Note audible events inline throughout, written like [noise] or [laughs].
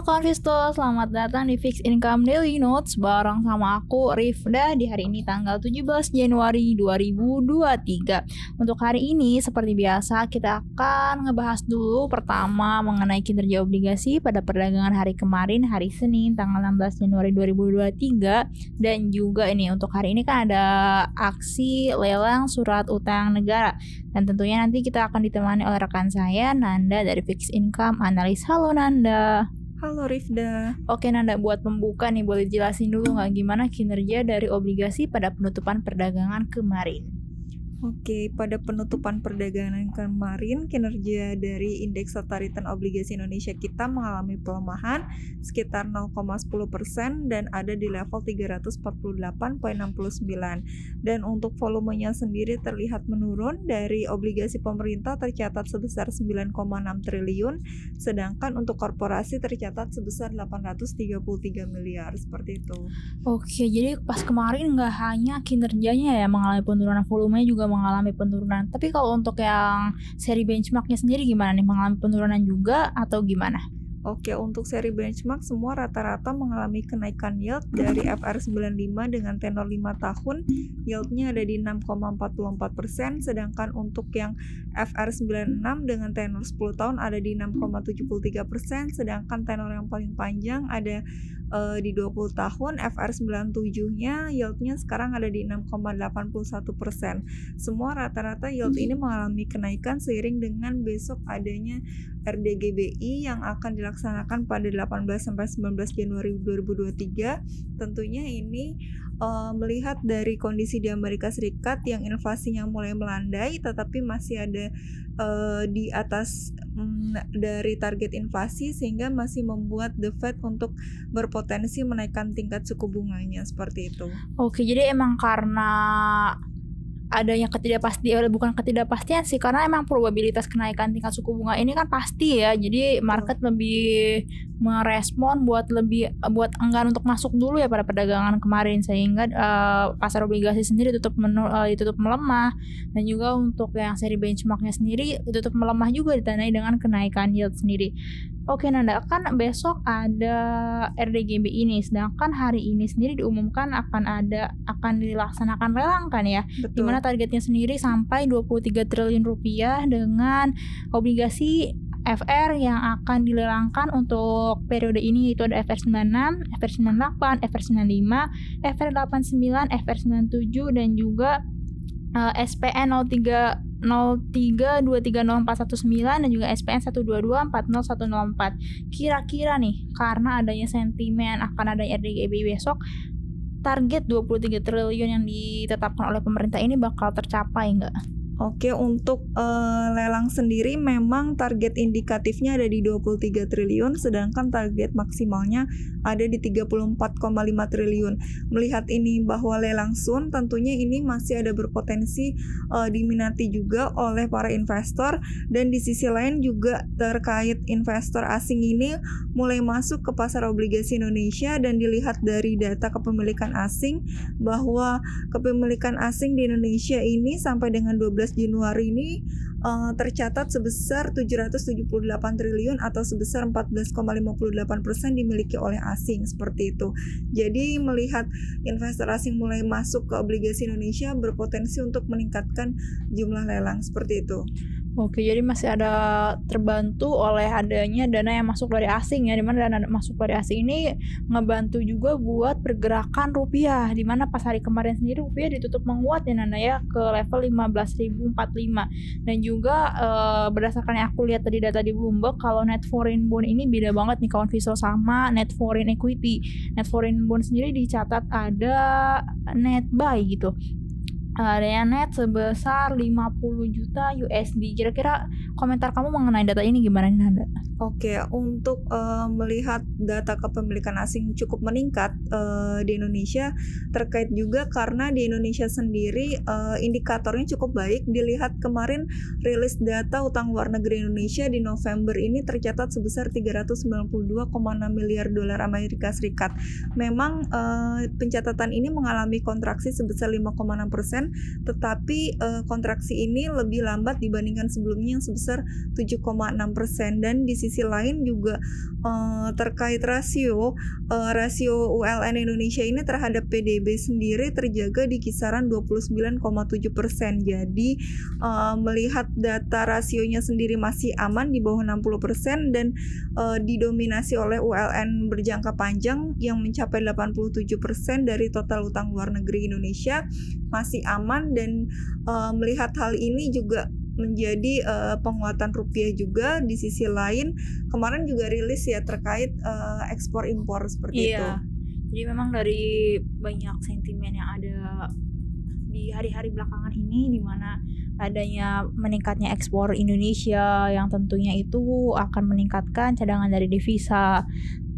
Halo kawan Visto, selamat datang di Fix Income Daily Notes bareng sama aku Rifda di hari ini tanggal 17 Januari 2023. Untuk hari ini seperti biasa kita akan ngebahas dulu pertama mengenai kinerja obligasi pada perdagangan hari kemarin hari Senin tanggal 16 Januari 2023 dan juga ini untuk hari ini kan ada aksi lelang surat utang negara dan tentunya nanti kita akan ditemani oleh rekan saya Nanda dari Fix Income Analis. Halo Nanda. Halo Rifda. Oke Nanda, buat pembuka nih boleh jelasin dulu nggak gimana kinerja dari obligasi pada penutupan perdagangan kemarin? Oke, pada penutupan perdagangan kemarin, kinerja dari indeks total return obligasi Indonesia kita mengalami pelemahan sekitar 0,10% dan ada di level 348,69. Dan untuk volumenya sendiri terlihat menurun dari obligasi pemerintah tercatat sebesar 9,6 triliun, sedangkan untuk korporasi tercatat sebesar 833 miliar seperti itu. Oke, jadi pas kemarin nggak hanya kinerjanya ya mengalami penurunan volumenya juga mengalami penurunan. Tapi kalau untuk yang seri benchmarknya sendiri gimana nih? Mengalami penurunan juga atau gimana? Oke, untuk seri benchmark semua rata-rata mengalami kenaikan yield dari [laughs] FR95 dengan tenor 5 tahun, yieldnya ada di 6,44%, sedangkan untuk yang FR96 dengan tenor 10 tahun ada di 6,73%, sedangkan tenor yang paling panjang ada uh, di 20 tahun FR97-nya yieldnya sekarang ada di 6,81 persen. Semua rata-rata yield ini mengalami kenaikan seiring dengan besok adanya RDGBI yang akan dilaksanakan pada 18 sampai 19 Januari 2023. Tentunya ini uh, melihat dari kondisi di Amerika Serikat yang inflasinya mulai melandai tetapi masih ada uh, di atas um, dari target inflasi sehingga masih membuat the Fed untuk berpotensi menaikkan tingkat suku bunganya seperti itu. Oke, jadi emang karena adanya ketidakpastian bukan ketidakpastian sih karena emang probabilitas kenaikan tingkat suku bunga ini kan pasti ya. Jadi market lebih merespon buat lebih buat enggan untuk masuk dulu ya pada perdagangan kemarin. Sehingga uh, pasar obligasi sendiri tutup menu, uh, ditutup melemah. Dan juga untuk yang seri benchmarknya sendiri ditutup melemah juga ditandai dengan kenaikan yield sendiri Oke Nanda, kan besok ada RDGB ini, sedangkan hari ini sendiri diumumkan akan ada akan dilaksanakan lelang kan ya, Betul. di mana targetnya sendiri sampai 23 triliun rupiah dengan obligasi FR yang akan dilelangkan untuk periode ini yaitu ada FR96, FR98, FR95, FR89, FR97 dan juga uh, SPN 03 03230419 dan juga SPN 122400104. Kira-kira nih karena adanya sentimen akan ada RDGB besok target 23 triliun yang ditetapkan oleh pemerintah ini bakal tercapai nggak? Oke, untuk uh, lelang sendiri memang target indikatifnya ada di 23 triliun sedangkan target maksimalnya ada di 34,5 triliun. Melihat ini bahwa lelang sun tentunya ini masih ada berpotensi uh, diminati juga oleh para investor dan di sisi lain juga terkait investor asing ini mulai masuk ke pasar obligasi Indonesia dan dilihat dari data kepemilikan asing bahwa kepemilikan asing di Indonesia ini sampai dengan 12 Januari ini uh, tercatat sebesar 778 triliun atau sebesar 14,58 persen dimiliki oleh asing seperti itu. Jadi melihat investor asing mulai masuk ke obligasi Indonesia berpotensi untuk meningkatkan jumlah lelang seperti itu. Oke, jadi masih ada terbantu oleh adanya dana yang masuk dari asing ya, di mana dana masuk dari asing ini ngebantu juga buat pergerakan rupiah, di mana pas hari kemarin sendiri rupiah ditutup menguat ya Nana ya ke level 15.045 dan juga uh, berdasarkan yang aku lihat tadi data di Bloomberg kalau net foreign bond ini beda banget nih kawan visual sama net foreign equity. Net foreign bond sendiri dicatat ada net buy gitu yang net sebesar 50 juta USD. Kira-kira komentar kamu mengenai data ini gimana Nanda? Oke, untuk uh, melihat data kepemilikan asing cukup meningkat uh, di Indonesia terkait juga karena di Indonesia sendiri uh, indikatornya cukup baik. Dilihat kemarin rilis data utang luar negeri Indonesia di November ini tercatat sebesar 392,6 miliar dolar Amerika Serikat. Memang uh, pencatatan ini mengalami kontraksi sebesar 5,6 persen, tetapi uh, kontraksi ini lebih lambat dibandingkan sebelumnya yang sebesar 7,6 persen dan di sisi sisi lain juga uh, terkait rasio uh, rasio ULN Indonesia ini terhadap PDB sendiri terjaga di kisaran 29,7 persen. Jadi uh, melihat data rasionya sendiri masih aman di bawah 60 persen dan uh, didominasi oleh ULN berjangka panjang yang mencapai 87 persen dari total utang luar negeri Indonesia masih aman dan uh, melihat hal ini juga menjadi uh, penguatan rupiah juga di sisi lain kemarin juga rilis ya terkait uh, ekspor impor seperti iya. itu. Jadi memang dari banyak sentimen yang ada di hari-hari belakangan ini di mana adanya meningkatnya ekspor Indonesia yang tentunya itu akan meningkatkan cadangan dari devisa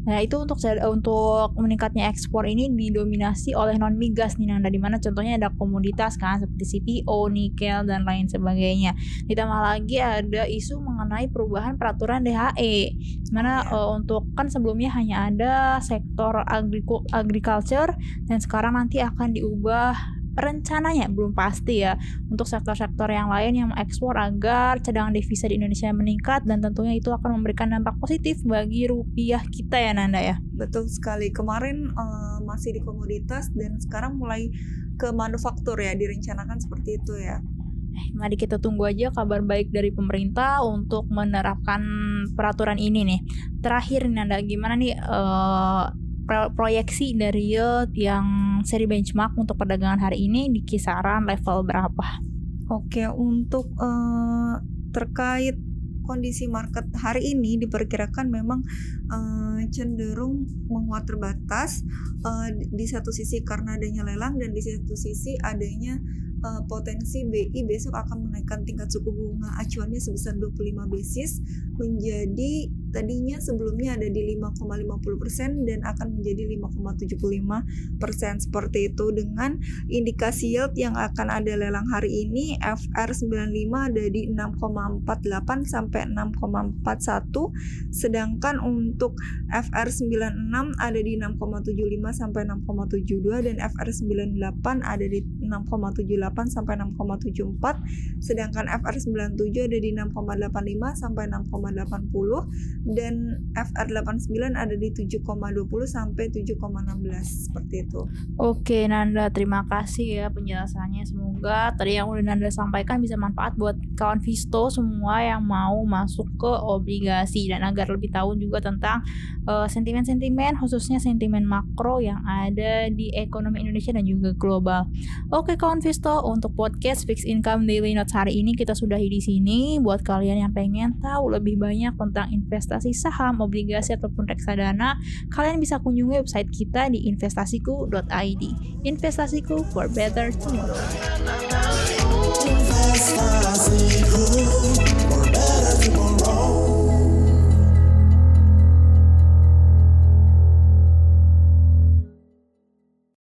Nah itu untuk untuk meningkatnya ekspor ini didominasi oleh non migas nih Nanda di mana contohnya ada komoditas kan seperti CPO, nikel dan lain sebagainya. Ditambah lagi ada isu mengenai perubahan peraturan DHE. Di mana oh, uh, untuk kan sebelumnya hanya ada sektor agriculture dan sekarang nanti akan diubah rencananya belum pasti ya untuk sektor-sektor yang lain yang mengekspor agar cadangan devisa di Indonesia meningkat dan tentunya itu akan memberikan dampak positif bagi rupiah kita ya Nanda ya. Betul sekali. Kemarin uh, masih di komoditas dan sekarang mulai ke manufaktur ya direncanakan seperti itu ya. Eh, mari kita tunggu aja kabar baik dari pemerintah untuk menerapkan peraturan ini nih. Terakhir Nanda gimana nih uh, proyeksi dari yield yang seri benchmark untuk perdagangan hari ini di kisaran level berapa? Oke, untuk uh, terkait kondisi market hari ini diperkirakan memang uh, cenderung menguat terbatas uh, di satu sisi karena adanya lelang dan di satu sisi adanya uh, potensi BI besok akan menaikkan tingkat suku bunga acuannya sebesar 25 basis menjadi tadinya sebelumnya ada di 5,50% dan akan menjadi 5,75% seperti itu dengan indikasi yield yang akan ada lelang hari ini FR95 ada di 6,48 sampai 6,41 sedangkan untuk FR96 ada di 6,75 sampai 6,72 dan FR98 ada di 6,78 sampai 6,74 sedangkan FR97 ada di 6,85 sampai 6,80 dan FR89 ada di 7,20 sampai 7,16 seperti itu. Oke Nanda, terima kasih ya penjelasannya. Semoga tadi yang udah Nanda sampaikan bisa manfaat buat kawan Visto semua yang mau masuk ke obligasi dan agar lebih tahu juga tentang uh, sentimen-sentimen khususnya sentimen makro yang ada di ekonomi Indonesia dan juga global. Oke kawan Visto, untuk podcast Fixed Income Daily Notes hari ini kita sudahi di sini. Buat kalian yang pengen tahu lebih banyak tentang investasi saham, obligasi ataupun reksadana, kalian bisa kunjungi website kita di investasiku.id. Investasiku for better tomorrow.